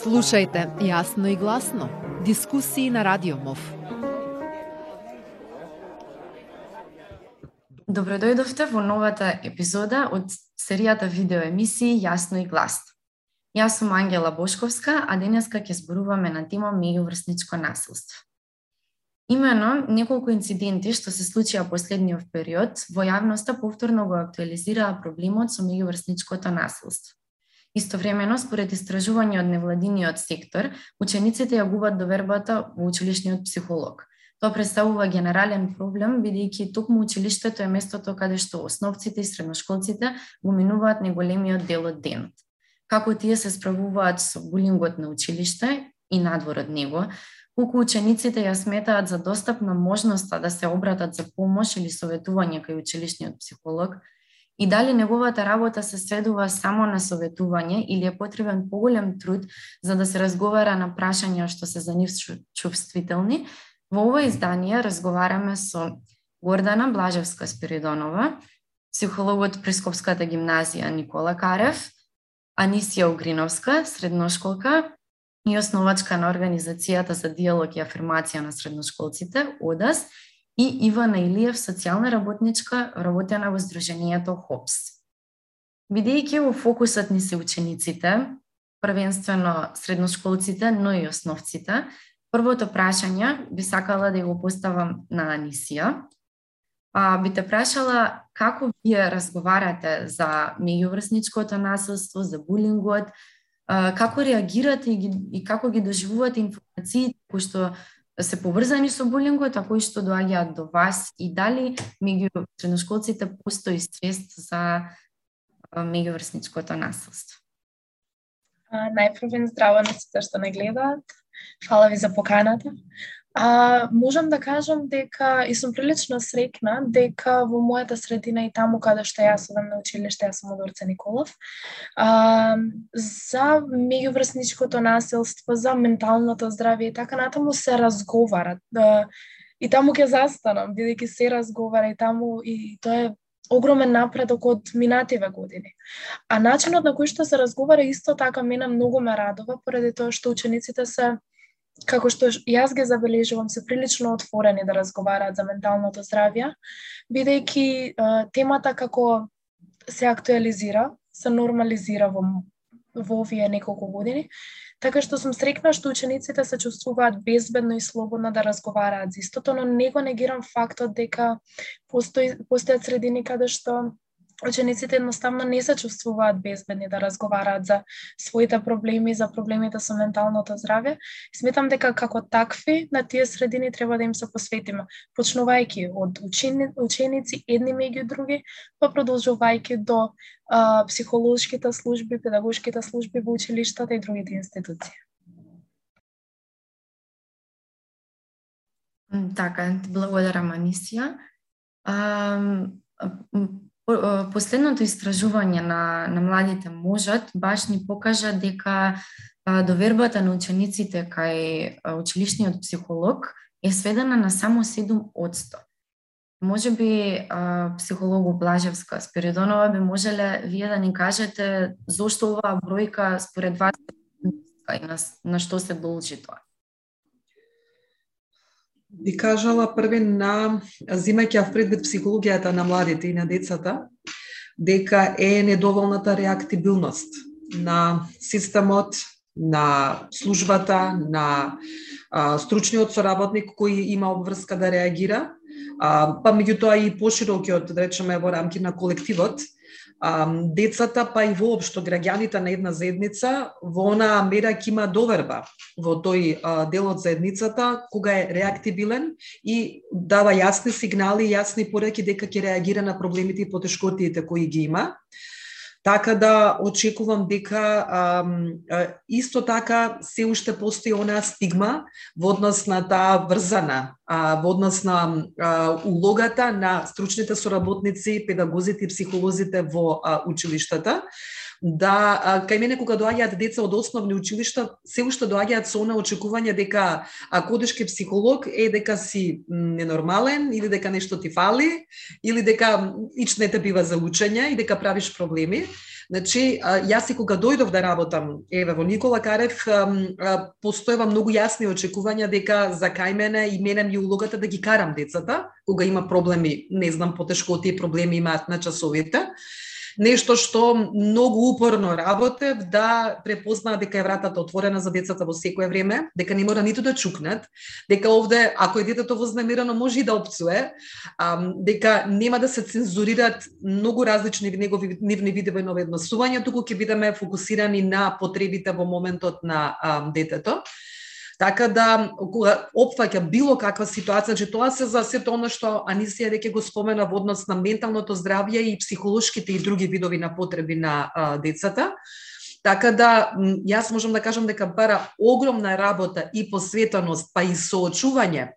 Слушајте јасно и гласно. Дискусии на Радио МОВ. Добродојдовте во новата епизода од серијата видеоемисии Јасно и гласно. Јас сум Ангела Бошковска, а денеска ќе зборуваме на тема меѓуврсничко насилство. Имено, неколку инциденти што се случија последниот период во јавноста повторно го актуализираа проблемот со меѓуврсничкото насилство. Истовремено, според истражување од невладиниот сектор, учениците ја губат довербата во училишниот психолог. Тоа представува генерален проблем, бидејќи токму училиштето е местото каде што основците и средношколците го минуваат неголемиот дел од денот. Како тие се справуваат со булингот на училиште и надвор од него, колку учениците ја сметаат за достапна можноста да се обратат за помош или советување кај училишниот психолог, и дали неговата работа се сведува само на советување или е потребен поголем труд за да се разговара на прашања што се за нив чувствителни, во ова издание разговараме со Гордана Блажевска Спиридонова, психологот при Скопската гимназија Никола Карев, Анисија Угриновска, средношколка и основачка на Организацијата за диалог и афирмација на средношколците, ОДАС, и Ивана Илиев, социјална работничка, работена во Сдруженијето ХОПС. Бидејќи во фокусот ни се учениците, првенствено средношколците, но и основците, првото прашање би сакала да го поставам на Анисија. А, би те прашала како вие разговарате за меѓуврсничкото насилство, за булингот, како реагирате и, и како ги доживувате информациите кои што Да се поврзани со булингот, а кои што доаѓаат до вас и дали меѓу средношколците постои свест за меѓуврсничкото насилство? Најпрвен здраво на сите што не гледаат. Фала ви за поканата. А, можам да кажам дека и сум прилично срекна дека во мојата средина и таму каде што јас одам на училиште, јас сум од Орце Николов, а, за меѓуврсничкото насилство, за менталното здравје и така натаму се разговара. А, и таму ќе застанам, бидејќи се разговара и таму и тоа е огромен напредок од минативе години. А начинот на кој што се разговара исто така мене многу ме радува, поради тоа што учениците се како што јас ги забележувам, се прилично отворени да разговараат за менталното здравје, бидејќи темата како се актуализира, се нормализира во, во овие неколку години, така што сум срекна што учениците се чувствуваат безбедно и слободно да разговараат за истото, но не го негирам фактот дека постои, постојат средини каде што учениците едноставно не се чувствуваат безбедни да разговараат за своите проблеми, за проблемите со менталното здравје. Сметам дека како такви на тие средини треба да им се посветиме, почнувајќи од учени, ученици едни меѓу други, па продолжувајќи до а, психолошките служби, педагошките служби во училиштата и другите институции. Така, благодарам Анисија. Последното истражување на, на младите можат баш ни покажа дека довербата на учениците кај училишниот психолог е сведена на само 7%. Може би психологу Блажевска Спиридонова би можеле вие да ни кажете зошто оваа бројка според вас така и на, на што се должи тоа? Би кажала први на зимајќи ја предвид психологијата на младите и на децата, дека е недоволната реактибилност на системот, на службата, на а, стручниот соработник кој има обврска да реагира, а, па меѓутоа и поширокиот, да речеме, во рамки на колективот, децата, па и воопшто граѓаните на една заедница, во она мера ќе има доверба во тој дел од заедницата, кога е реактибилен и дава јасни сигнали, јасни пореки дека ќе реагира на проблемите и потешкотиите кои ги има. Така да очекувам дека а, а, исто така се уште постои она стигма во однос на таа врзана, а, во однос на а, улогата на стручните соработници, педагозите и психолозите во а, училиштата да кај мене кога доаѓаат деца од основни училишта, се уште доаѓаат со она очекување дека ако одиш ке психолог е дека си ненормален или дека нешто ти фали или дека ич не те бива за учење и дека правиш проблеми. Значи, јас и кога дојдов да работам еве во Никола Карев, постоева многу јасни очекувања дека за кај мене и мене ми улогата да ги карам децата кога има проблеми, не знам потешко тие проблеми имаат на часовите нешто што многу упорно работев да препознаа дека е вратата отворена за децата во секое време, дека не мора ниту да чукнат, дека овде ако е детето вознемирено може и да опцуе, а, дека нема да се цензурираат многу различни негови нивни видови на однесување, туку ќе бидеме фокусирани на потребите во моментот на а, детето. Така да, кога опфаќа било каква ситуација, значи тоа се за сето она што Анисија веќе го спомена во однос на менталното здравје и психолошките и други видови на потреби на а, децата. Така да, јас можам да кажам дека бара огромна работа и посветеност, па и соочување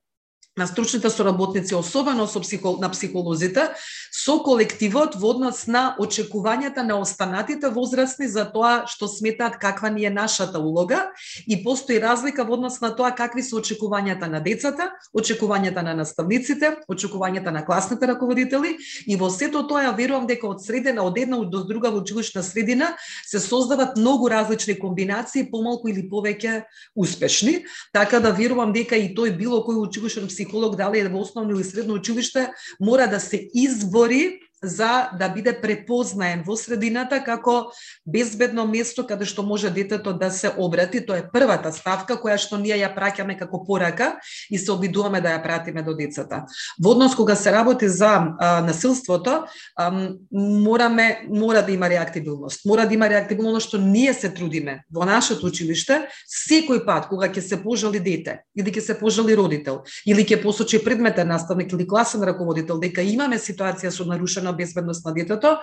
на стручните соработници, особено со психол, на психолозите, со колективот во однос на очекувањата на останатите возрастни за тоа што сметаат каква ни е нашата улога и постои разлика во однос на тоа какви се очекувањата на децата, очекувањата на наставниците, очекувањата на класните раководители и во сето тоа ја верувам дека од средина од една до друга во училишна средина се создават многу различни комбинации, помалку или повеќе успешни, така да верувам дека и тој било кој училишен психолог, Психолог дали е во основно или средно училиште, мора да се избори за да биде препознаен во средината како безбедно место каде што може детето да се обрати. Тоа е првата ставка која што ние ја праќаме како порака и се обидуваме да ја пратиме до децата. Во однос кога се работи за а, насилството, а, мораме мора да има реактивност. Мора да има реактивност што ние се трудиме во нашето училиште секој пат кога ќе се пожали дете или ќе се пожали родител или ќе посочи предметен наставник или класен раководител дека имаме ситуација со нарушена безбедност на детето.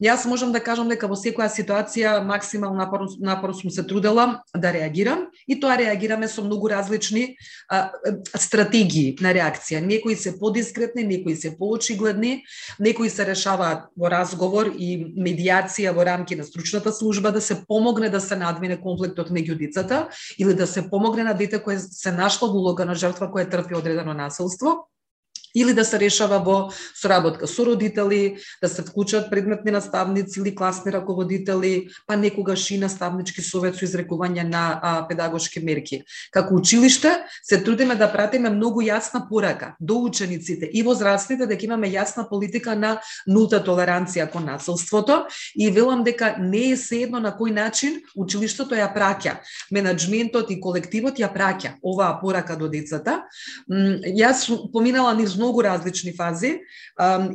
Јас можам да кажам дека во секоја ситуација максимално напорно, напор сум се трудела да реагирам и тоа реагираме со многу различни а, стратегии на реакција. Некои се подискретни, некои се поочигледни, некои се решаваат во разговор и медиација во рамки на стручната служба да се помогне да се надмине конфликтот меѓу децата или да се помогне на дете кое се нашло во улога на жртва која трпи одредено насилство или да се решава во соработка со родители, да се вклучат предметни наставници или класни раководители, па некогаш и наставнички совет со изрекување на а, педагошки мерки. Како училиште се трудиме да пратиме многу јасна порака до учениците и возрастните дека имаме јасна политика на нулта толеранција кон насилството и велам дека не е едно на кој начин училиштето ја праќа. Менаџментот и колективот ја праќа оваа порака до децата. Јас поминала низ многу различни фази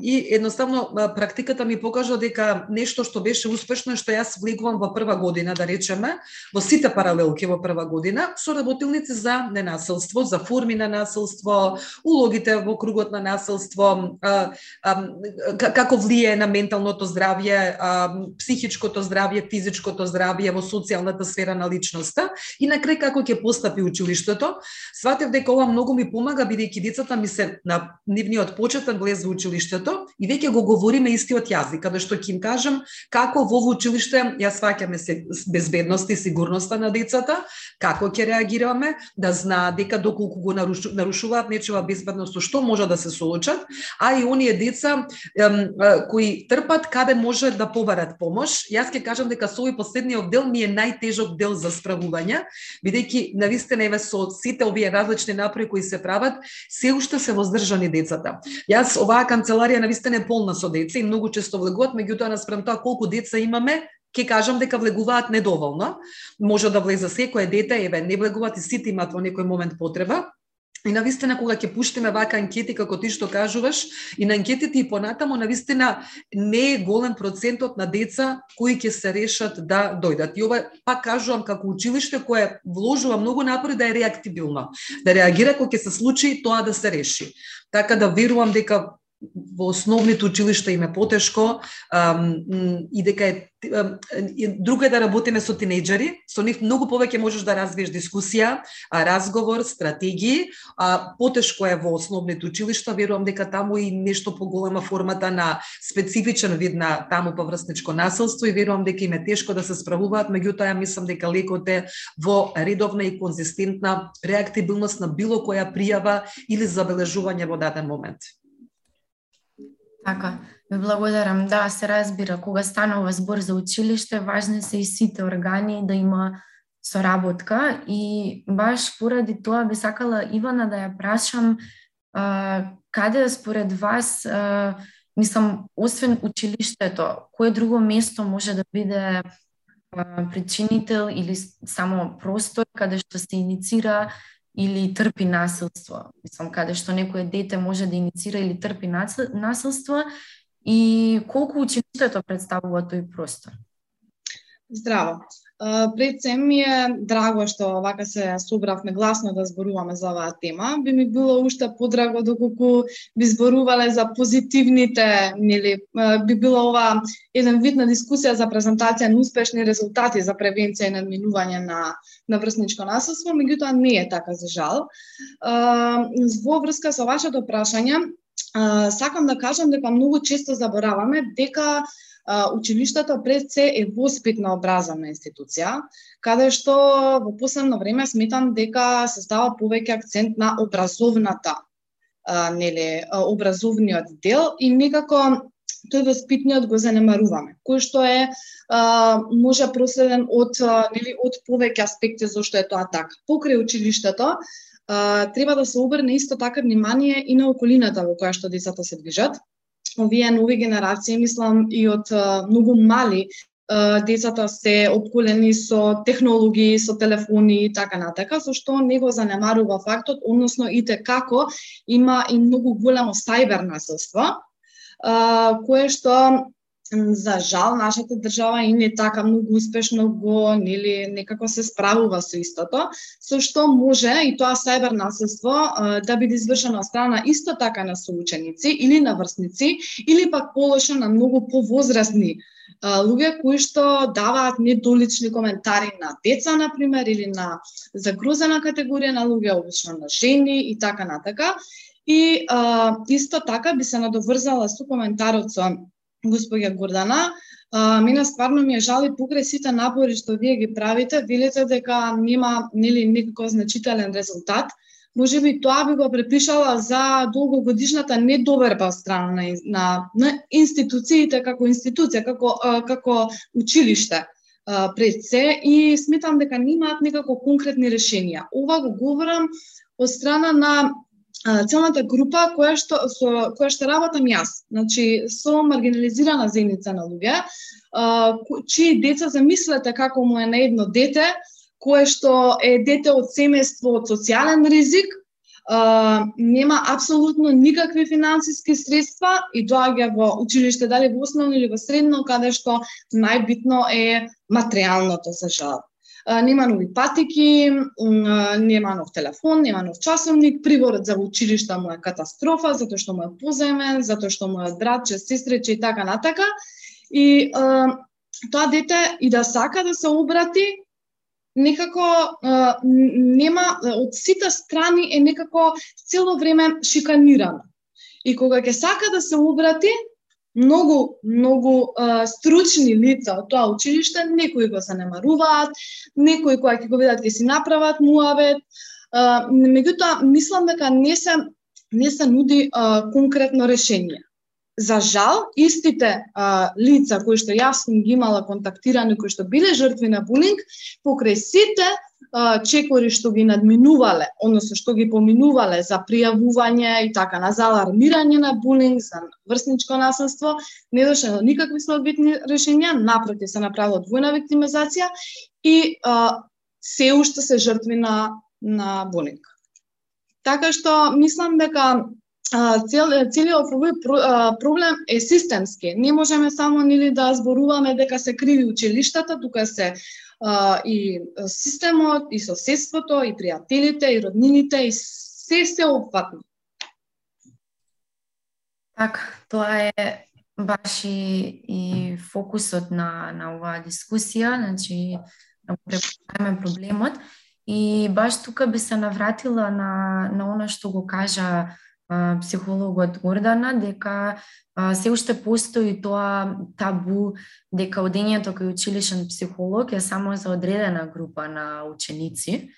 и едноставно практиката ми покажа дека нешто што беше успешно е што јас влегувам во прва година, да речеме, во сите паралелки во прва година, со работилници за ненасилство, за форми на насилство, улогите во кругот на насилство, како влие на менталното здравје, психичкото здравје, физичкото здравје во социјалната сфера на личноста и на крај како ќе постапи училиштето. Сватев дека ова многу ми помага бидејќи децата ми се на нивниот почетен влез во училиштето и веќе го говориме истиот јазик, каде што ќе им кажам како во училиште ја сваќаме се безбедност и сигурноста на децата, како ќе реагираме, да знаат дека доколку го нарушу, нарушуваат нечева безбедност, со што може да се соочат, а и оние деца ем, кои трпат каде може да побарат помош. Јас ќе кажам дека со овој последниот дел ми е најтежок дел за справување, бидејќи навистина еве со сите овие различни напори кои се прават, се уште се воздржани децата. Јас оваа канцеларија на вистина е полна со деца и многу често влегуваат, меѓутоа наспрем тоа колку деца имаме, ќе кажам дека влегуваат недоволно. Може да влезе секое дете, еве, не влегуваат и сите имаат во некој момент потреба, И на вистина кога ќе пуштиме вака анкети како ти што кажуваш, и на анкетите и понатамо на вистина не е голем процентот на деца кои ќе се решат да дојдат. И ова пак кажувам како училиште кое вложува многу напори да е реактивно, да реагира кога ќе се случи тоа да се реши. Така да верувам дека во основните училишта им е потешко и дека е друго е да работиме со тинејџери, со нив многу повеќе можеш да развиеш дискусија, разговор, стратегии, а потешко е во основните училишта, верувам дека таму и нешто поголема формата на специфичен вид на таму поврсничко населство и верувам дека им е тешко да се справуваат, меѓутоа ја мислам дека лекот е во редовна и конзистентна реактибилност на било која пријава или забележување во даден момент. Така, ви благодарам. Да, се разбира, кога станува збор за училиште, важни се и сите органи да има соработка и баш поради тоа би сакала Ивана да ја прашам а, каде според вас а, мислам освен училиштето, кое друго место може да биде а, причинител или само простор каде што се иницира или трпи насилство. Мислам, каде што некое дете може да иницира или трпи насилство и колку училиштето представува тој простор? Здраво. Пред се ми е драго што вака се собравме гласно да зборуваме за оваа тема. Би ми било уште подраго доколку би зборувале за позитивните, нели, би било ова еден вид на дискусија за презентација на успешни резултати за превенција и надминување на на врсничко насилство, меѓутоа не е така за жал. Во врска со вашето прашање, сакам да кажам дека многу често забораваме дека училиштето пред се е воспитна образовна институција, каде што во последно време сметам дека се става повеќе акцент на образовната, а, нели, образовниот дел и некако тој воспитниот го занемаруваме, кој што е а, може проследен од нели од повеќе аспекти зошто е тоа така. Покрај училиштето а, треба да се обрне исто така внимание и на околината во која што децата се движат овие нови генерации, мислам, и од многу мали децата се обколени со технологии, со телефони и така натака, со што не го занемарува фактот, односно и те како има и многу големо сајбер насилство, кое што за жал нашата држава и не така многу успешно го нели некако се справува со истото, со што може и тоа сајбер насилство да биде извршено од страна исто така на соученици или на врсници или пак полошо на многу повозрастни луѓе кои што даваат недолични коментари на деца, на пример, или на загрозена категорија на луѓе, обично на жени и така натака. И а, исто така би се надоврзала со коментарот со господја Гордана. А, мене стварно ми е жал и покрај сите напори што вие ги правите, велите дека нема нели никаков значителен резултат. Може би тоа би го препишала за долгогодишната недоверба страна на, на, на институциите како институција, како како училиште пред се и сметам дека немаат некако конкретни решенија. Ова го говорам од страна на целата група која што со која што работам јас, значи со маргинализирана заедница на луѓе, чии деца замислете како му е на едно дете, кое што е дете од семејство од социјален ризик, нема апсолутно никакви финансиски средства и доаѓа во училиште, дали во основно или во средно, каде што најбитно е материјалното за жал нема нови патики, нема нов телефон, нема нов часовник, приборот за училишта му е катастрофа, затоа што му е поземен, затоа што му е братче, сестрече и така натака. И тоа дете и да сака да се обрати, некако нема, од сите страни е некако цело време шиканирано. И кога ќе сака да се обрати, многу, многу а, стручни лица од тоа училиште, некои го занемаруваат, некои кои ќе го видат ќе си направат муавет, а, меѓутоа мислам дека не се не се нуди а, конкретно решение. За жал, истите а, лица кои што јас сум ги имала контактирани, кои што биле жртви на булинг, покрај сите чекори што ги надминувале, односно што ги поминувале за пријавување и така на за алармирање на булинг, за врсничко насилство, не дошле до никакви соодветни решенија, напротив се направила двојна виктимизација и а, се уште се жртви на на булинг. Така што мислам дека цел, целиот овој проблем е системски. Не можеме само нели да зборуваме дека се криви училиштата, тука се а, и системот, и соседството, и пријателите, и роднините, и се се опфатно. Така, тоа е баш и, и фокусот на, на оваа дискусија, значи да препознаваме проблемот. И баш тука би се навратила на, на она што го кажа психологот Гордана дека а, се уште постои тоа табу дека одењето кај училишен психолог е само за одредена група на ученици,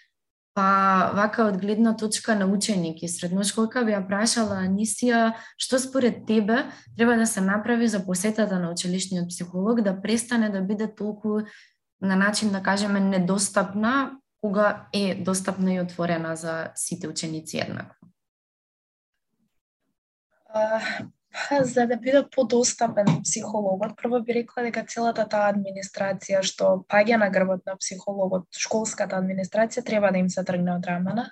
Па, вака од гледна точка на ученик и средношколка би ја прашала Анисија, што според тебе треба да се направи за посетата на училишниот психолог да престане да биде толку на начин да кажеме недостапна кога е достапна и отворена за сите ученици еднакво? Па, за да биде подостапен психологот, прво би рекла дека целата таа администрација што паѓа на грбот на психологот, школската администрација треба да им се тргне од рамена,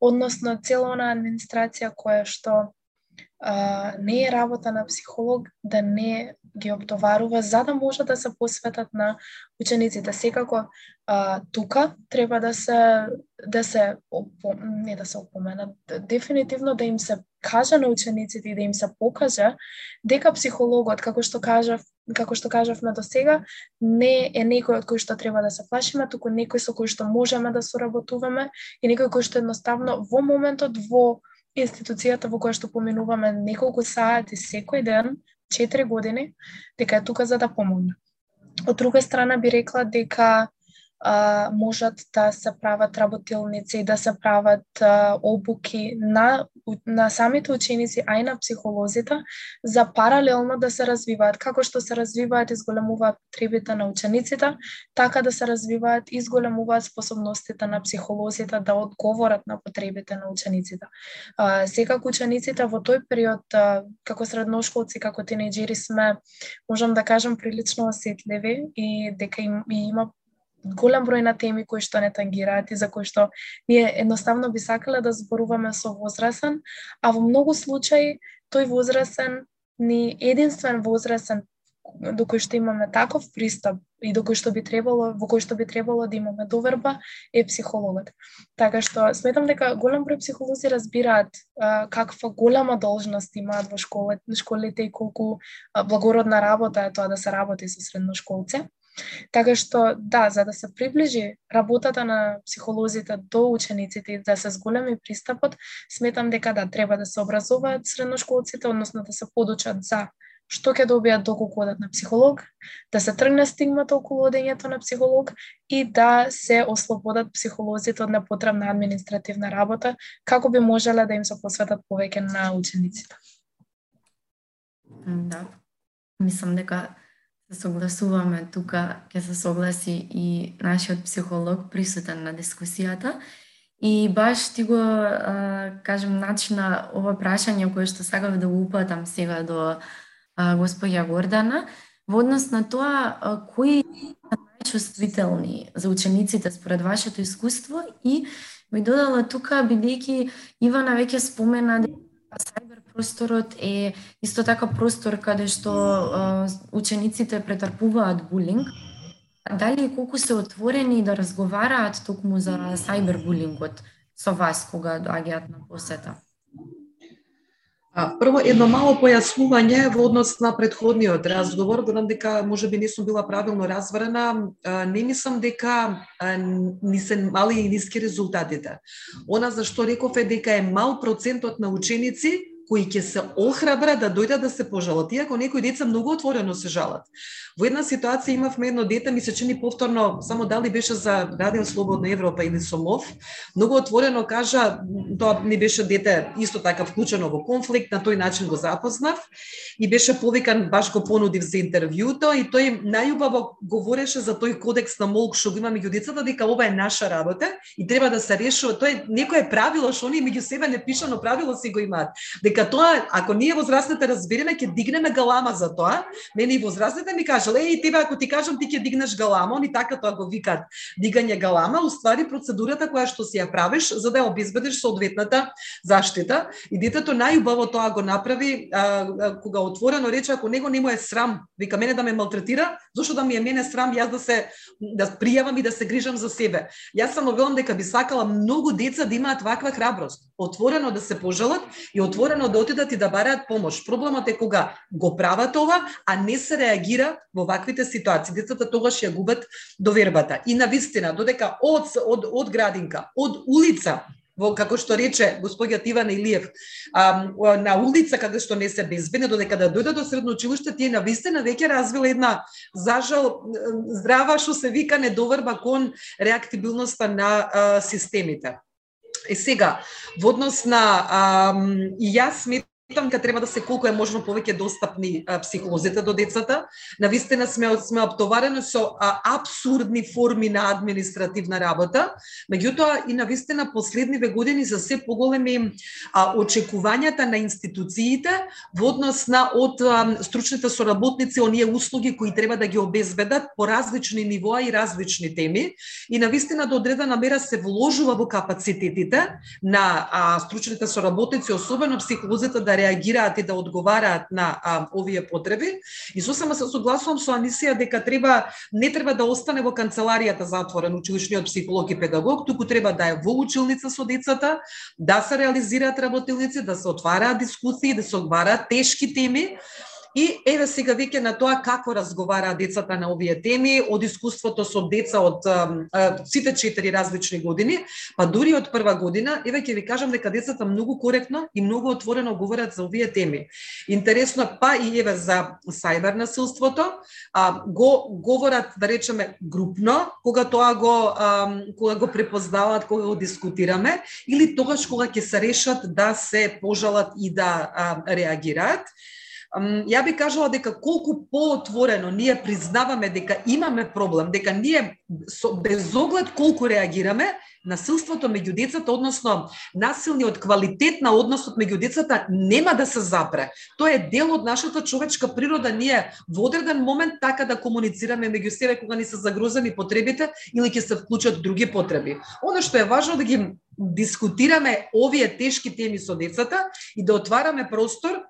односно цела она администрација која што а, не е работа на психолог да не ги обтоварува за да може да се посветат на учениците. Секако а, тука треба да се да се не да се опоменат, дефинитивно да им се кажа на учениците и да им се покаже дека психологот, како што кажав, како што кажавме до сега, не е некој од кој што треба да се плашиме, туку некој со кој што можеме да соработуваме и некој кој што едноставно во моментот во институцијата во која што поминуваме неколку сати секој ден, 4 години, дека е тука за да помогне. Од друга страна би рекла дека а, можат да се прават работилници и да се прават а, обуки на, на самите ученици, а и на психолозите, за паралелно да се развиваат. Како што се развиваат и изголемуваат потребите на учениците, така да се развиваат и изголемуваат способностите на психолозите да одговорат на потребите на учениците. А, секако учениците во тој период, а, како средношколци, како тинејџери сме, можам да кажам, прилично осетливи и дека им, и има голем број на теми кои што не тангираат и за кои што ние едноставно би сакале да зборуваме со возрасен, а во многу случаи тој возрасен ни единствен возрасен до кој што имаме таков пристап и до кој што би требало во кој што би требало да имаме доверба е психологот. Така што сметам дека голем број психолози разбираат а, каква голема должност имаат во школите, школите и колку а, благородна работа е тоа да се работи со средношколци. Така што, да, за да се приближи работата на психолозите до учениците и да се зголеми пристапот, сметам дека да, треба да се образуваат средношколците, односно да се подучат за што ќе добијат доколку одат на психолог, да се тргне стигмата околу одењето на психолог и да се ослободат психолозите од непотребна административна работа, како би можеле да им се посветат повеќе на учениците. Да. Мислам дека се согласуваме тука, ќе се согласи и нашиот психолог присутен на дискусијата. И баш ти го а, кажем начина ова прашање кое што сакав да го упатам сега до а, господја Гордана, во однос на тоа а, кои се најчувствителни за учениците според вашето искуство и ми додала тука бидејќи Ивана веќе спомена дека просторот е исто така простор каде што учениците претрпуваат булинг. Дали и колку се отворени да разговараат токму за сајбербулингот со вас кога доаѓаат на посета? А, прво едно мало појаснување во однос на предходниот разговор, да гледам дека може би не сум била правилно разбрана, не мислам дека ни се мали и ниски резултатите. Она за што реков е дека е мал процентот на ученици кои ќе се охрабра да дојдат да се пожалат, иако некои деца многу отворено се жалат. Во една ситуација имавме едно дете, ми се чини повторно, само дали беше за Радио Слободна Европа или Сомов, многу отворено кажа, тоа не беше дете исто така вклучено во конфликт, на тој начин го запознав и беше повикан, баш го понудив за интервјуто и тој најубаво говореше за тој кодекс на молк што го има меѓу децата, дека ова е наша работа и треба да се решува. Тој некое правило што они меѓу себе не пишано правило си го имаат. Дека тоа, ако ние возрастните разбереме, ќе дигнеме галама за тоа. Мене и возрастните ми кажа кажал, еј, тебе ако ти кажам ти ќе дигнеш галама, они така тоа го викаат дигање галама, уствари процедурата која што си ја правиш за да ја обезбедиш соодветната заштита. И детето најубаво тоа го направи а, а, кога отворено рече ако него не му е срам, вика мене да ме малтретира, зошто да ми е мене срам јас да се да пријавам и да се грижам за себе. Јас само велам дека би сакала многу деца да имаат ваква храброст, отворено да се пожалат и отворено да отидат и да бараат помош. Проблемот е кога го прават ова, а не се реагира во ваквите ситуации. Децата тогаш ја губат довербата. И на вистина, додека од, од, од градинка, од улица, во како што рече господјат Иван Илиев, а, на улица каде што не се безбедни, додека да дојдат до средно училиште, тие на вистина веќе развила една зажал здрава што се вика недоверба кон реактибилноста на а, системите. Е сега, во однос на а, и јас сметам сметам дека треба да се колку е можно повеќе достапни а, психолозите до децата. На вистина сме сме оптоварени со а, абсурдни форми на административна работа, меѓутоа и на вистина последниве години за се поголеми а, очекувањата на институциите во однос на од а, стручните соработници оние услуги кои треба да ги обезбедат по различни нивоа и различни теми и на вистина до одредена мера се вложува во капацитетите на а, стручните соработници, особено психолозите да реагираат и да одговараат на а, овие потреби. И сосема се согласувам со Анисија дека треба не треба да остане во канцеларијата затворен училишниот психолог и педагог, туку треба да е во училница со децата, да се реализираат работилници, да се отвараат дискусии, да се одвараат тешки теми И еве сега веќе на тоа како разговараат децата на овие теми, од искуството со деца од а, сите четири различни години, па дури од прва година, еве ќе ви кажам дека децата многу коректно и многу отворено говорат за овие теми. Интересно, па и еве за сајбер насилството, а, го говорат, да речеме, групно, кога тоа го, а, кога го препознаваат, кога го дискутираме, или тогаш кога ќе се решат да се пожалат и да а, реагираат ја би кажала дека колку поотворено ние признаваме дека имаме проблем, дека ние со, без оглед колку реагираме, насилството меѓу децата, односно насилниот квалитет на односот меѓу децата нема да се запре. Тоа е дел од нашата човечка природа. Ние во одреден момент така да комуницираме меѓу себе кога ни се загрозени потребите или ќе се вклучат други потреби. Оно што е важно да ги дискутираме овие тешки теми со децата и да отвараме простор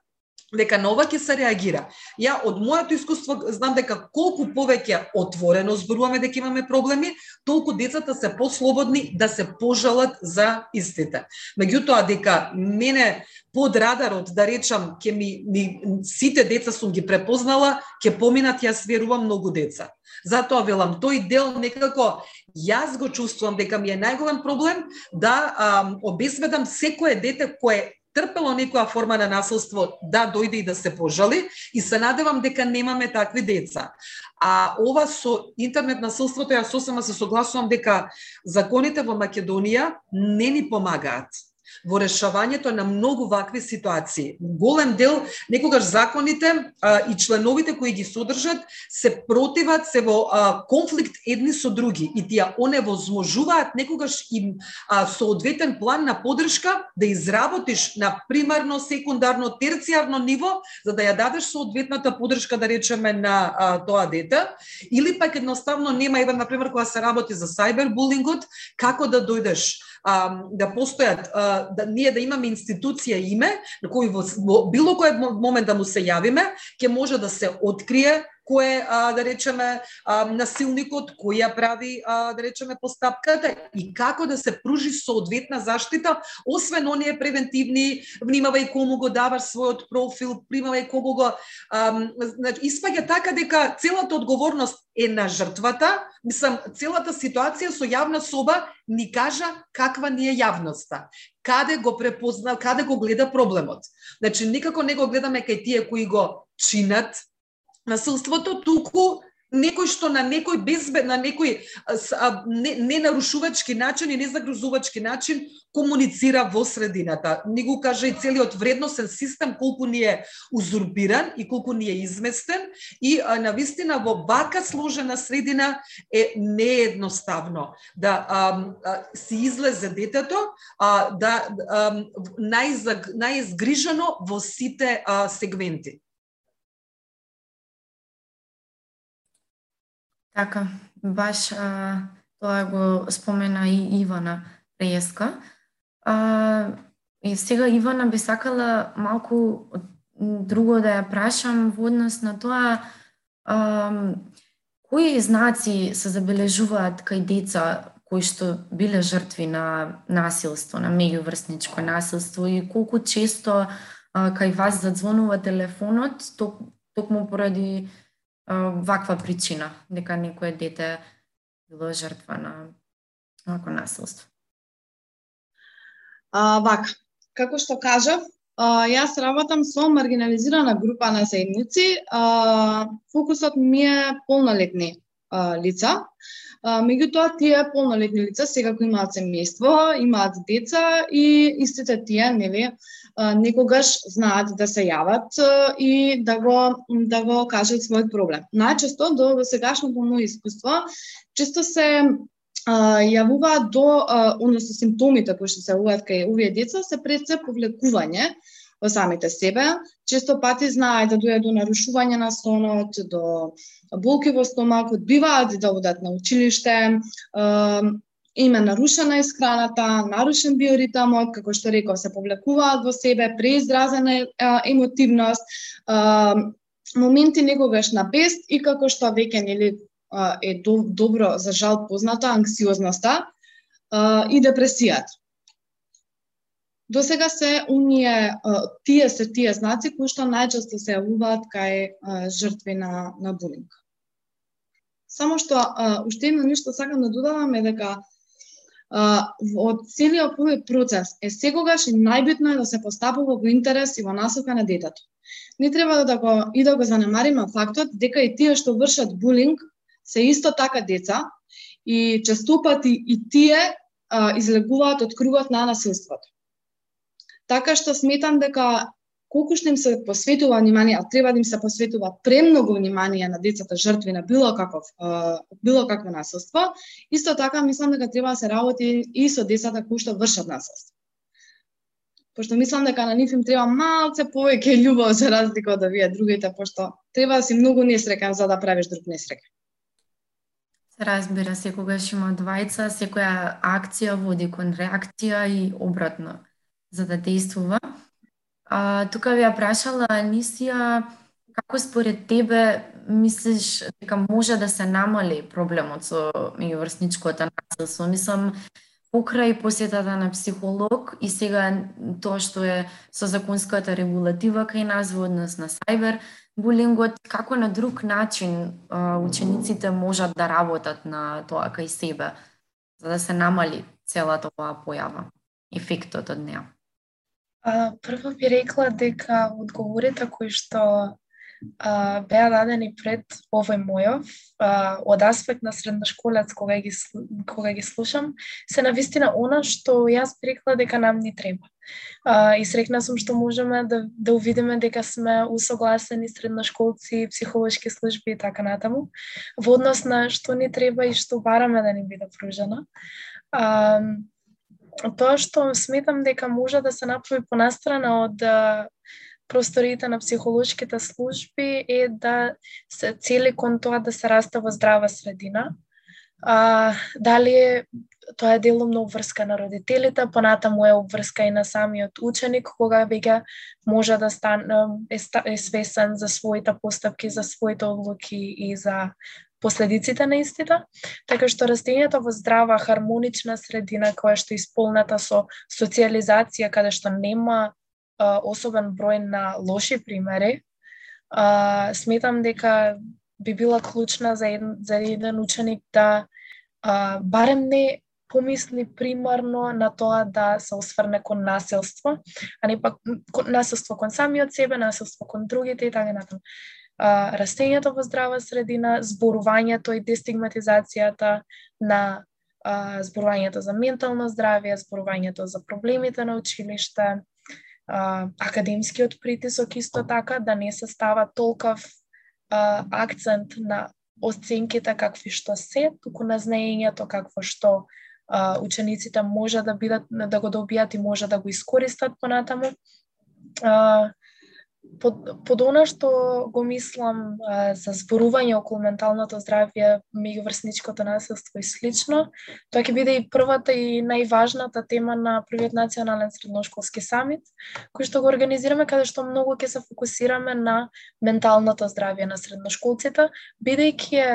дека на ова ќе се реагира. Ја од моето искуство знам дека колку повеќе отворено зборуваме дека имаме проблеми, толку децата се послободни да се пожалат за истите. Меѓутоа дека мене под радарот да речам ќе ми, ми сите деца сум ги препознала, ќе поминат јас верувам многу деца. Затоа велам тој дел некако јас го чувствувам дека ми е најголем проблем да а, обезбедам секое дете кое трпело некоја форма на насилство да дојде и да се пожали и се надевам дека немаме такви деца. А ова со интернет насилството ја сосема се согласувам дека законите во Македонија не ни помагаат во решавањето на многу вакви ситуации. Голем дел, некогаш законите а, и членовите кои ги содржат се противат, се во а, конфликт едни со други и тие оневозможуваат некогаш им а, соодветен план на подршка да изработиш на примарно, секундарно, терцијарно ниво за да ја дадеш соодветната подршка да речеме на а, тоа дете или пак едноставно нема еве на пример кога се работи за сајбербулингот како да дојдеш а, да постојат, а, да ние да имаме институција име на кој во, во било кој момент да му се јавиме, ќе може да се открие кој е, а, да речеме, а, насилникот, кој ја прави, а, да речеме, постапката и како да се пружи соодветна заштита, освен оние превентивни, внимавај кому го даваш својот профил, примавај кому го... А, значи, испаѓа така дека целата одговорност е на жртвата, мислам, целата ситуација со јавна соба ни кажа каква ни е јавноста каде го препознал, каде го гледа проблемот. Значи, никако не го гледаме кај тие кои го чинат насилството, туку некој што на некој безбед, на некој а, не, не нарушувачки начин и незагрузувачки начин комуницира во средината. Ни го кажа и целиот вредносен систем колку ни е узурбиран и колку ни е изместен и а, на вистина во вака сложена средина е неедноставно да а, а, си излезе детето, а, да а, најизгрижено во сите а, сегменти. Така, баш а, тоа го спомена и Ивана Преска. А, и сега Ивана би сакала малку друго да ја прашам во однос на тоа а, кои знаци се забележуваат кај деца кои што биле жртви на насилство, на меѓуврсничко насилство и колку често а, кај вас задзвонува телефонот ток, токму поради ваква причина, дека некое дете било жртва на вако насилство. А, вака, како што кажав, а, јас работам со маргинализирана група на заедници. А, фокусот ми е полнолетни а, лица. А, меѓутоа, тие полнолетни лица секако имаат семејство, имаат деца и истите тие, нели, некогаш знаат да се јават и да го да го кажат својот проблем. Најчесто до сегашното моје искуство често се јавуваат до, односно симптомите кои што се јавуваат кај овие деца се пред се повлекување во самите себе. Често пати знаат да дојде до нарушување на сонот, до болки во стомакот, биваат да одат на училиште, им е нарушена исхраната, нарушен биоритамот, како што реков, се повлекуваат во себе, преизразена емотивност, моменти некогаш на бест и како што веќе нели е добро за жал позната анксиозноста и депресијата. До сега се уние тие се тие знаци кои што најчесто се јавуваат кај жртви на на булинг. Само што уште едно нешто сакам да додадам е дека во целиот овој процес е секогаш и најбитно е да се постапува во интерес и во насока на детето. Не треба да го и да го занемариме фактот дека и тие што вршат булинг се исто така деца и честопати и тие а, излегуваат од кругот на насилството. Така што сметам дека колку што им се посветува внимание, а треба да им се посветува премногу внимание на децата жртви на било каков било какво насилство, исто така мислам дека треба да се работи и со децата кои што вршат насилство. Пошто мислам дека на нив им треба малце повеќе љубов за разлика од овие другите, пошто треба да си многу несреќен за да правиш друг несреќен. Се разбира, секогаш има двајца, секоја акција води кон реакција и обратно за да действува. А, тука ви ја прашала Анисија, како според тебе мислиш дека може да се намали проблемот со меѓуврсничкото насилство? Мислам, покрај посетата на психолог и сега тоа што е со законската регулатива кај нас во однос на сајбер булингот, како на друг начин учениците можат да работат на тоа кај себе, за да се намали целата оваа појава, ефектот од неа? А, прво би рекла дека одговорите кои што а, беа дадени пред овој мојов, а, од аспект на средношколец кога ги, кога ги слушам, се навистина она што јас би рекла дека нам ни треба. А, и срекна сум што можеме да, да увидиме дека сме усогласени средношколци, психолошки служби и така натаму, во однос на што ни треба и што бараме да ни биде пружено. А, тоа што сметам дека може да се направи понастрана од просториите на психолошките служби е да се цели кон тоа да се расте во здрава средина. А, дали е тоа е делумно обврска на родителите, понатаму е обврска и на самиот ученик, кога веќе може да стане е, е свесен за своите постапки, за своите одлуки и за последиците на истите, така што растењето во здрава, хармонична средина која што е исполнета со социализација, каде што нема а, особен број на лоши примери, а, сметам дека би била клучна за еден, за еден ученик да а, барем не помисли примарно на тоа да се осврне кон насилство, а не пак насилство кон самиот себе, насилство кон другите и така натаму а, растењето во здрава средина, зборувањето и дестигматизацијата на а, зборувањето за ментално здравје, зборувањето за проблемите на училиште, а, академскиот притисок исто така, да не се става толков а, акцент на оценките какви што се, туку на знаењето какво што а, учениците може да бидат да го добијат и може да го искористат понатаму. А, под, под она што го мислам а, за зборување околу менталното здравје, меѓуврсничкото насилство и слично, тоа ќе биде и првата и најважната тема на првиот национален средношколски самит, кој што го организираме каде што многу ќе се фокусираме на менталното здравје на средношколците, бидејќи е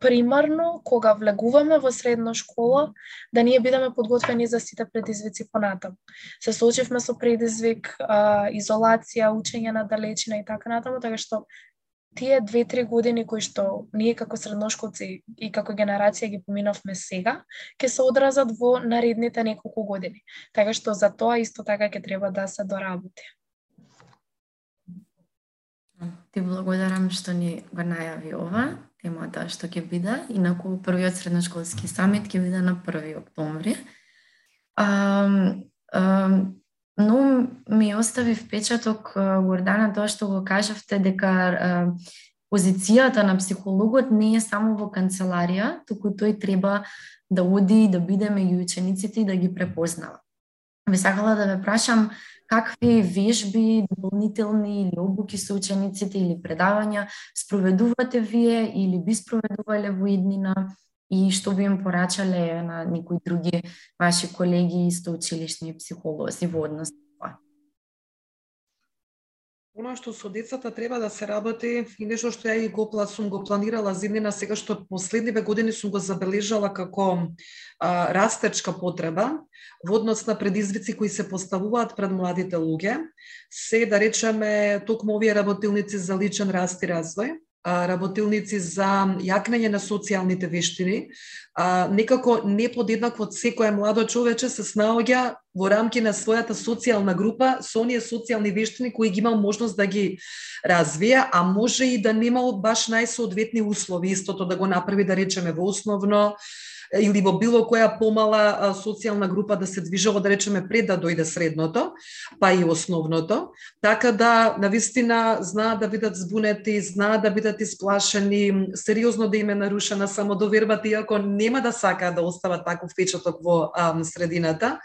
примарно кога влегуваме во средна школа да ние бидеме подготвени за сите предизвици понатаму. Се соочивме со предизвик а, изолација, учење на далечина и така натаму, така што тие две-три години кои што ние како средношколци и како генерација ги поминавме сега, ќе се одразат во наредните неколку години. Така што за тоа исто така ќе треба да се доработи. Ти благодарам што ни го најави ова, темата да, што ќе биде. Инаку првиот средношколски самит ќе биде на 1 октомври. А, а, но ми остави впечаток Гордана тоа што го кажавте дека позицијата на психологот не е само во канцеларија, туку тој треба да оди да биде меѓу учениците и да ги препознава. Ви сакала да ве прашам какви вежби, дополнителни или обуки со учениците или предавања спроведувате вие или би спроведувале во иднина и што би им порачале на некои други ваши колеги исто училишни психолози во однос? Она што со децата треба да се работи и нешто што ја и го сум го планирала зимнина сега што последниве години сум го забележала како а, растечка потреба во однос на предизвици кои се поставуваат пред младите луѓе, се да речеме токму овие работилници за личен раст и развој, работилници за јакнење на социјалните вештини, а, некако не подеднакво од секоја младо човече се снаоѓа во рамки на својата социјална група со оние социјални вештини кои ги имал можност да ги развие, а може и да немал баш најсоодветни услови, истото да го направи да речеме во основно или во било која помала социјална група да се движело, да речеме, пред да дојде средното, па и основното, така да, навистина, знаат да бидат збунети, знаат да бидат исплашени, сериозно да им е нарушена самодовербата, иако нема да сакаат да остават таков впечаток во а, средината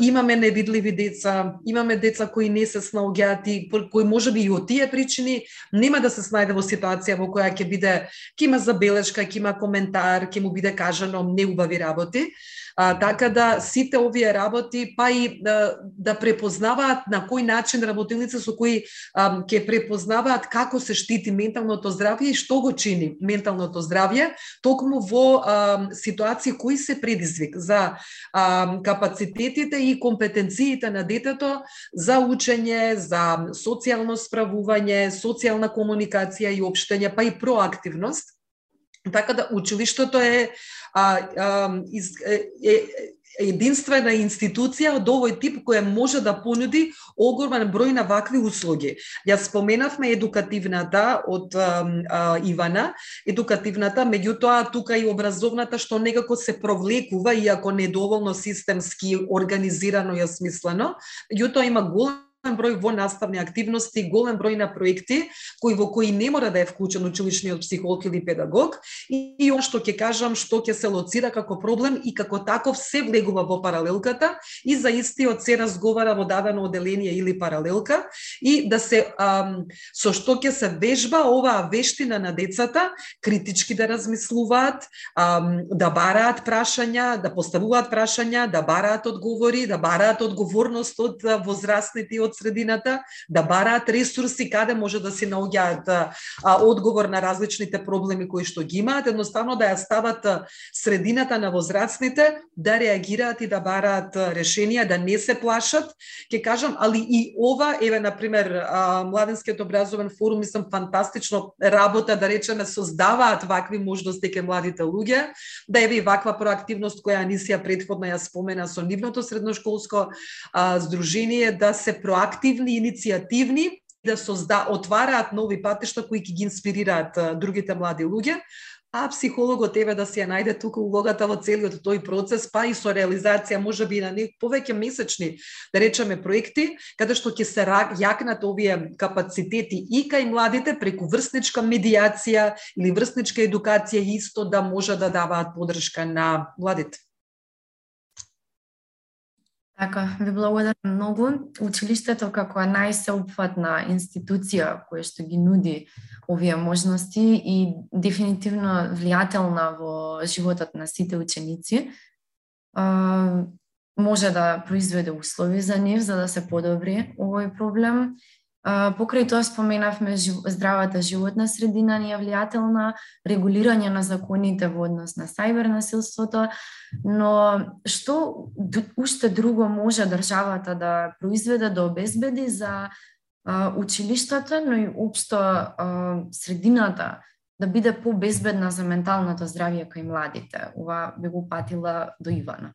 имаме невидливи деца, имаме деца кои не се снаоѓаат и кои можеби и од тие причини нема да се снајде во ситуација во која ќе биде ќе има забелешка, ќе има коментар, ќе му биде кажано неубави работи. А, така да сите овие работи па и да, да препознаваат на кој начин работилници со кои а, ќе препознаваат како се штити менталното здравје и што го чини менталното здравје токму во а, ситуации кои се предизвик за а, капацитетите и компетенциите на детето за учење, за социјално справување, социјална комуникација и општење, па и проактивност. Така да училиштето е а, а, из, е, е, единствена институција од овој тип која може да понуди огромен број на вакви услуги. Ја споменавме едукативната од а, а, Ивана, едукативната, меѓутоа тука и образовната што некако се провлекува, иако недоволно системски организирано и осмислено, меѓутоа има голем голем број во наставни активности, голем број на проекти кои во кои не мора да е вклучен училишниот психолог или педагог. И, и он што ќе кажам што ќе се лоцира како проблем и како таков се влегува во паралелката и за истиот се разговара во дадено оделение или паралелка и да се ам, со што ќе се вежба оваа вештина на децата критички да размислуваат, ам, да бараат прашања, да поставуваат прашања, да бараат одговори, да бараат одговорност од возрастните и од од средината, да бараат ресурси каде може да се наоѓаат одговор на различните проблеми кои што ги имаат, едноставно да ја стават средината на возрастните да реагираат и да бараат решенија, да не се плашат. Ке кажам, али и ова, еве на пример, младенскиот образовен форум, мислам фантастично работа да речеме создаваат вакви можности ке младите луѓе, да еве и ваква проактивност која Анисија предходно ја спомена со нивното средношколско а, здружение да се проактивно активни, иницијативни, да созда, отвараат нови патишта кои ќе ги инспирираат другите млади луѓе, а психологот еве да се ја најде тука улогата во целиот тој процес, па и со реализација може би на нек повеќе месечни, да речеме проекти, каде што ќе се јакнат овие капацитети и кај младите преку врсничка медијација или врсничка едукација исто да може да даваат подршка на младите. Така, ви благодарам многу. Училиштето како најсеопфатна институција која што ги нуди овие можности и дефинитивно влијателна во животот на сите ученици, може да произведе услови за нив за да се подобри овој проблем покрај тоа споменавме здравата животна средина ни е влијателна, регулирање на законите во однос на сајбер насилството, но што уште друго може државата да произведе, да обезбеди за училиштата, но и општо средината да биде побезбедна за менталното здравје кај младите. Ова би го патила до Ивана.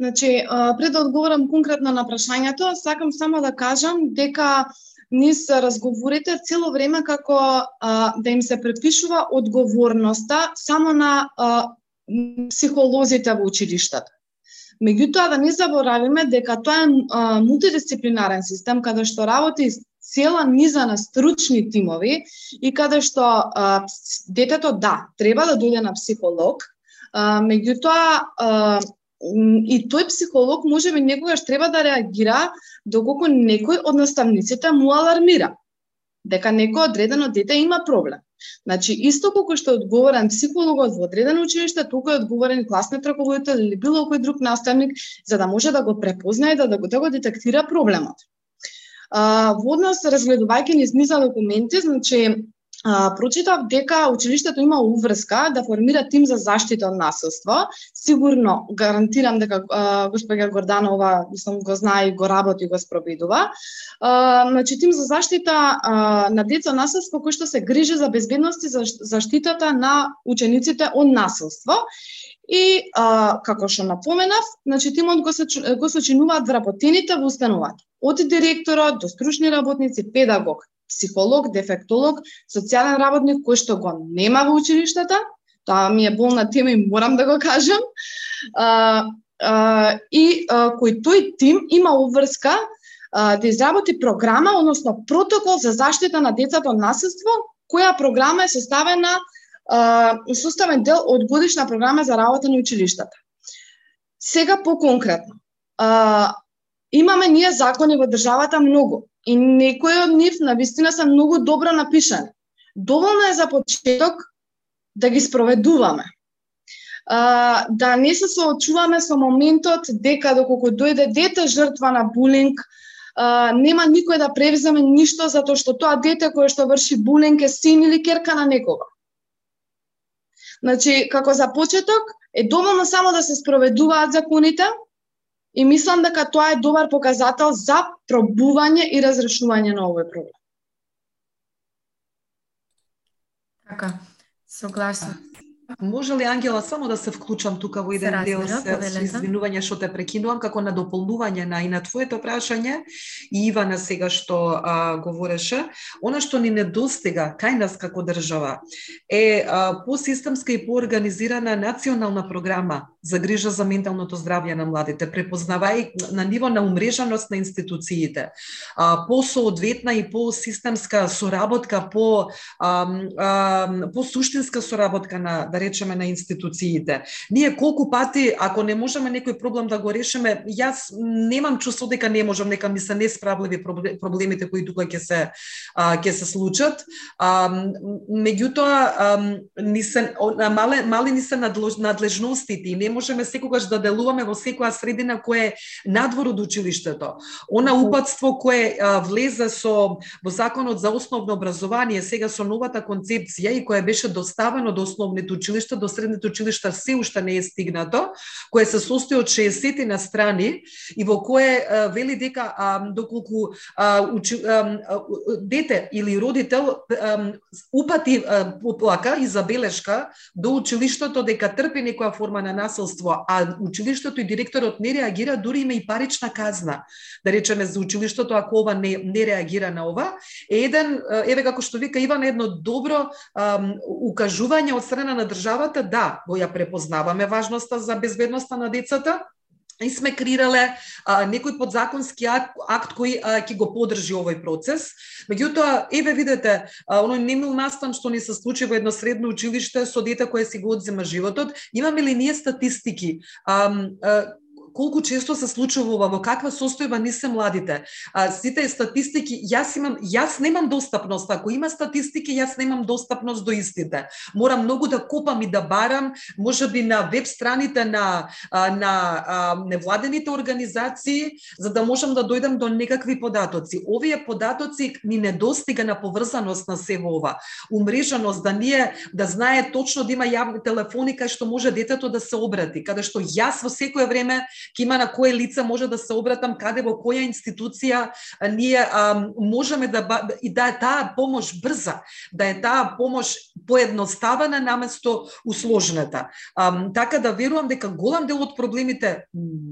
Значи, пред да одговорам конкретно на прашањето, сакам само да кажам дека низ разговорите цело време како а, да им се препишува одговорноста само на а, психолозите во училиштата. Меѓутоа да не заборавиме дека тоа е а, мултидисциплинарен систем каде што работи цела низа на стручни тимови и каде што а, детето да, треба да дојде на психолог, а, меѓутоа и тој психолог може би некогаш треба да реагира доколку некој од наставниците му алармира дека некој одредено дете има проблем. Значи, исто колку што е одговорен психологот во одредено училиште, туку е одговорен класниот раководител или било кој друг наставник, за да може да го препознае да, да, го, да го детектира проблемот. А, во однос, разгледувајќи низ низа документи, значи, а, прочитав дека училиштето има уврска да формира тим за заштита од насилство. Сигурно гарантирам дека а, госпоѓа Горданова мислам го знае и го работи и го спроведува. А, значи тим за заштита а, на деца од насилство кој што се грижи за безбедност и за заштитата на учениците од насилство. И а, како што напоменав, значи тимот го, се, го сочинуваат вработените во установата. Од директорот до стручни работници, педагог, психолог, дефектолог, социјален работник кој што го нема во училиштата, тоа ми е болна тема и морам да го кажам, а, а, и а, кој тој тим има обврска а, да изработи програма, односно протокол за заштита на децата од насилство, која програма е составена а, составен дел од годишна програма за работа на училиштата. Сега по-конкретно. А, имаме ние закони во државата многу и некои од нив на вистина се многу добро напишани. Доволно е за почеток да ги спроведуваме. А, да не се соочуваме со моментот дека доколку дојде дете жртва на булинг, а, нема никој да превземе ништо затоа што тоа дете кое што врши булинг е син или керка на некого. Значи, како за почеток, е доволно само да се спроведуваат законите, И мислам дека тоа е добар показател за пробување и разрешување на овој проблем. Така, согласна. Може ли Ангела само да се вклучам тука во еден дел се, се извинување што те прекинувам како на дополнување на и на твоето прашање и Ивана сега што а, говореше, она што ни недостига кај нас како држава е а, посистемска и поорганизирана национална програма за грижа за менталното здравје на младите, препознавај на ниво на умрежаност на институциите, а, по соодветна и по системска соработка, по а, а, по суштинска соработка на да речеме на институциите. Ние колку пати ако не можеме некој проблем да го решиме, јас немам чувство дека не можам, нека ми се несправливи проблемите кои тука ќе се ќе се случат. А, меѓутоа ни се мале мали ни се надлежностите и не можеме секогаш да делуваме во секоја средина која е надвор од училиштето. Она упатство кое влезе со во законот за основно образование сега со новата концепција и која беше доставено до основните училишта до средните училишта се уште не е стигнато, кое се состои од 60 на страни и во кое а, вели дека а, доколку а, учи, а, дете или родител а, упати а, поплака и забелешка до училиштето дека трпи некоја форма на насилство, а училиштето и директорот не реагира, дури има и парична казна. Да речеме за училиштето ако ова не не реагира на ова, е еден еве како што вика Иван едно добро а, укажување од страна на државата, да, го ја препознаваме важноста за безбедноста на децата, и сме креирале а, некој подзаконски акт, акт кој а, ќе го подржи овој процес. Меѓутоа, еве видете, а, оној немил настан што ни се случи во едно средно училиште со дете кое си го одзема животот, имаме ли ние статистики? А, а, колку често се случува ова, во каква состојба не се младите. А, сите статистики, јас имам, јас немам достапност, ако има статистики, јас немам достапност до истите. Морам многу да копам и да барам, може би на веб страните на, на а, невладените организации, за да можам да дојдам до некакви податоци. Овие податоци ни недостига на поврзаност на се ова. Умрежаност, да ние да знае точно да има јавни телефони кај што може детето да се обрати, каде што јас во секое време има на кое лице може да се обратам, каде во која институција ние а, можеме да и да е таа помош брза, да е таа помош поедноставена наместо усложната. А, така да верувам дека голем дел од проблемите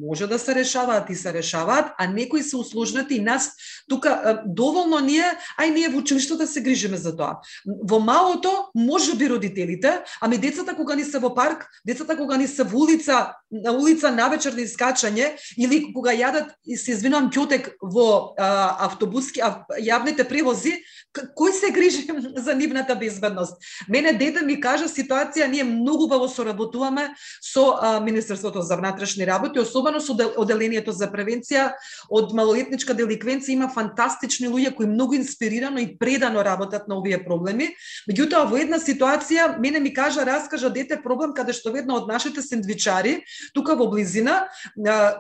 може да се решаваат и се решаваат, а некои се усложнати и нас тука доволно ние, ај ние во училиштето се грижиме за тоа. Во малото може би родителите, ами децата кога ни се во парк, децата кога ни се во улица, на улица на вечер да искачање или кога јадат и се извинувам ќотек во а, автобуски а, јавните превози, кој се грижи за нивната безбедност? Мене дете ми кажа ситуација, ние многу баво соработуваме со а, Министерството за внатрешни работи, особено со оделението за превенција од малолетничка деликвенција има фантастични луѓе кои многу инспирирано и предано работат на овие проблеми. Меѓутоа во една ситуација мене ми кажа раскажа дете проблем каде што ведно од нашите сендвичари тука во близина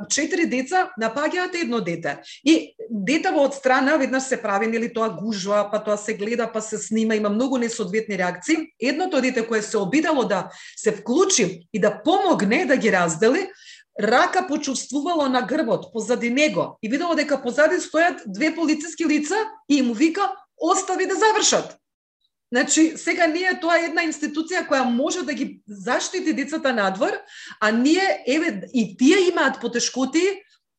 четири деца напаѓаат едно дете. И детево од страна веднаш се прави нели тоа гужва, па тоа се гледа, па се снима, има многу несоодветни реакции. Едното дете кое се обидало да се вклучи и да помогне да ги раздели, рака почувствувало на грбот позади него и видело дека позади стојат две полициски лица и му вика остави да завршат. Значи, сега ние тоа е една институција која може да ги заштити децата надвор, а ние еве и тие имаат потешкоти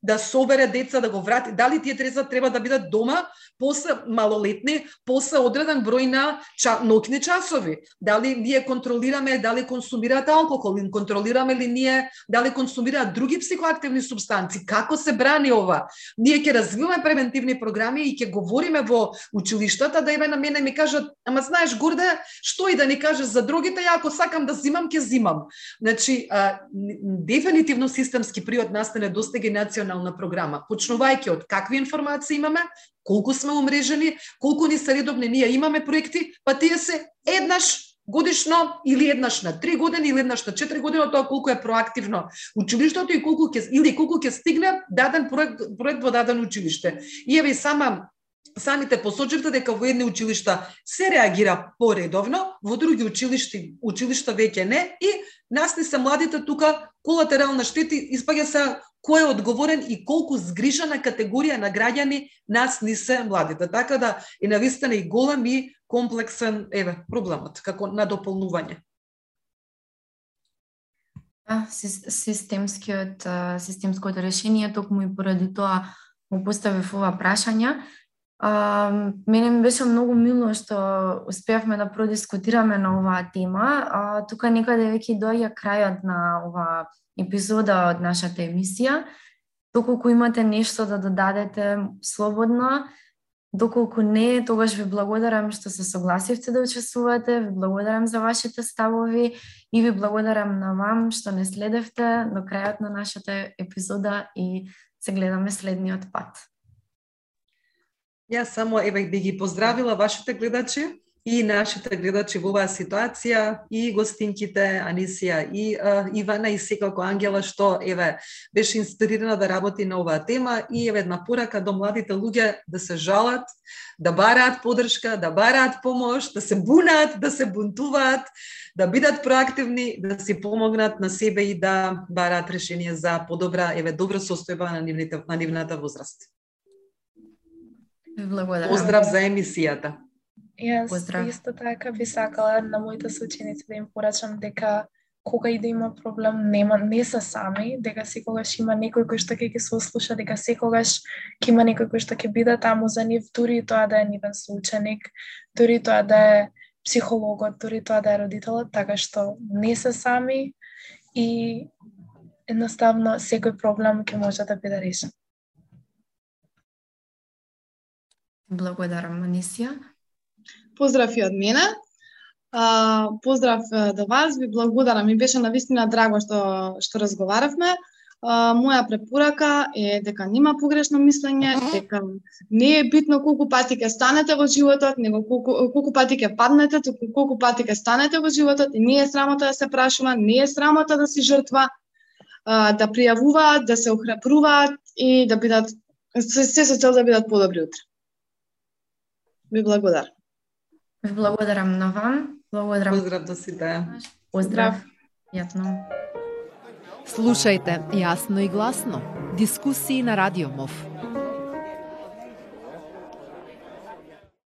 да собере деца, да го врати. Дали тие деца треба да бидат дома после малолетни, после одреден број на ча, ноќни часови? Дали ние контролираме дали консумираат алкохол, или контролираме ли ние дали консумираат други психоактивни субстанци? Како се брани ова? Ние ќе развиваме превентивни програми и ќе говориме во училиштата да еве на мене ми кажат, ама знаеш Гурде, што и да ни кажеш за другите, ја ако сакам да зимам, ќе зимам. Значи, а, дефинитивно системски приот настане достига национал национална програма, почнувајќи од какви информации имаме, колку сме умрежени, колку ни се редовни ние имаме проекти, па тие се еднаш годишно или еднаш на три години или еднаш на четири години, тоа колку е проактивно училиштето и колку ќе или колку ќе стигне даден проект, проект во даден училиште. И еве сама самите посочивте дека во едни училишта се реагира поредовно, во други училишти училишта веќе не и нас не се младите тука колатерална штети испаѓа се кој е одговорен и колку згрижена категорија на граѓани нас ни се младите. Така да е навистина и голем и комплексен еве проблемот како надополнување. Да, системскиот системското решение токму и поради тоа му поставив ова прашање. А, мене ми беше многу мило што успеавме да продискутираме на оваа тема. А, тука некаде веќе доаѓа крајот на оваа епизода од нашата емисија. Доколку имате нешто да додадете слободно, доколку не, тогаш ви благодарам што се согласивте да учествувате, ви благодарам за вашите ставови и ви благодарам на вам што не следевте до крајот на нашата епизода и се гледаме следниот пат. Јас само еве би ги поздравила вашите гледачи и нашите гледачи во оваа ситуација, и гостинките Анисија и uh, Ивана и секако Ангела што еве беше инспирирана да работи на оваа тема и еве една порака до младите луѓе да се жалат, да бараат подршка, да бараат помош, да се бунаат, да се бунтуваат, да бидат проактивни, да си помогнат на себе и да бараат решение за подобра, еве добро состојба на нивните на нивната возраст. Благодарам. Поздрав за емисијата. Јас Поздрав. исто така би сакала на моите соученици да им порачам дека кога и да има проблем, нема, не се сами, дека секогаш има некој кој што ќе ги сослуша, дека секогаш ќе има некој кој што ќе биде таму за нив, дури и тоа да е нивен соученик, дури и тоа да е психологот, дури и тоа да е родителот, така што не се сами и едноставно секој проблем ќе може да биде решен. Благодарам, Манисија. Поздрав и од мене. А, поздрав до вас, ви благодарам. Ми беше навистина драго што што разговаравме. А, моја препорака е дека нема погрешно мислење, дека не е битно колку пати ќе станете во животот, него колку, колку пати ќе паднете, туку колку пати ќе станете во животот и не е срамота да се прашува, не е срамота да си жртва, а, да пријавуваат, да се охрабруваат и да бидат се, се со цел да бидат подобри утре. Ви благодарам. Ви благодарам на вам. Благодарам. Поздрав до сите. Поздрав. Јатно. Слушајте јасно и гласно. Дискусии на Радио МОВ.